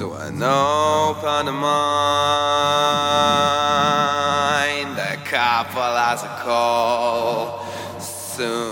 So I open mind. A couple has a call soon.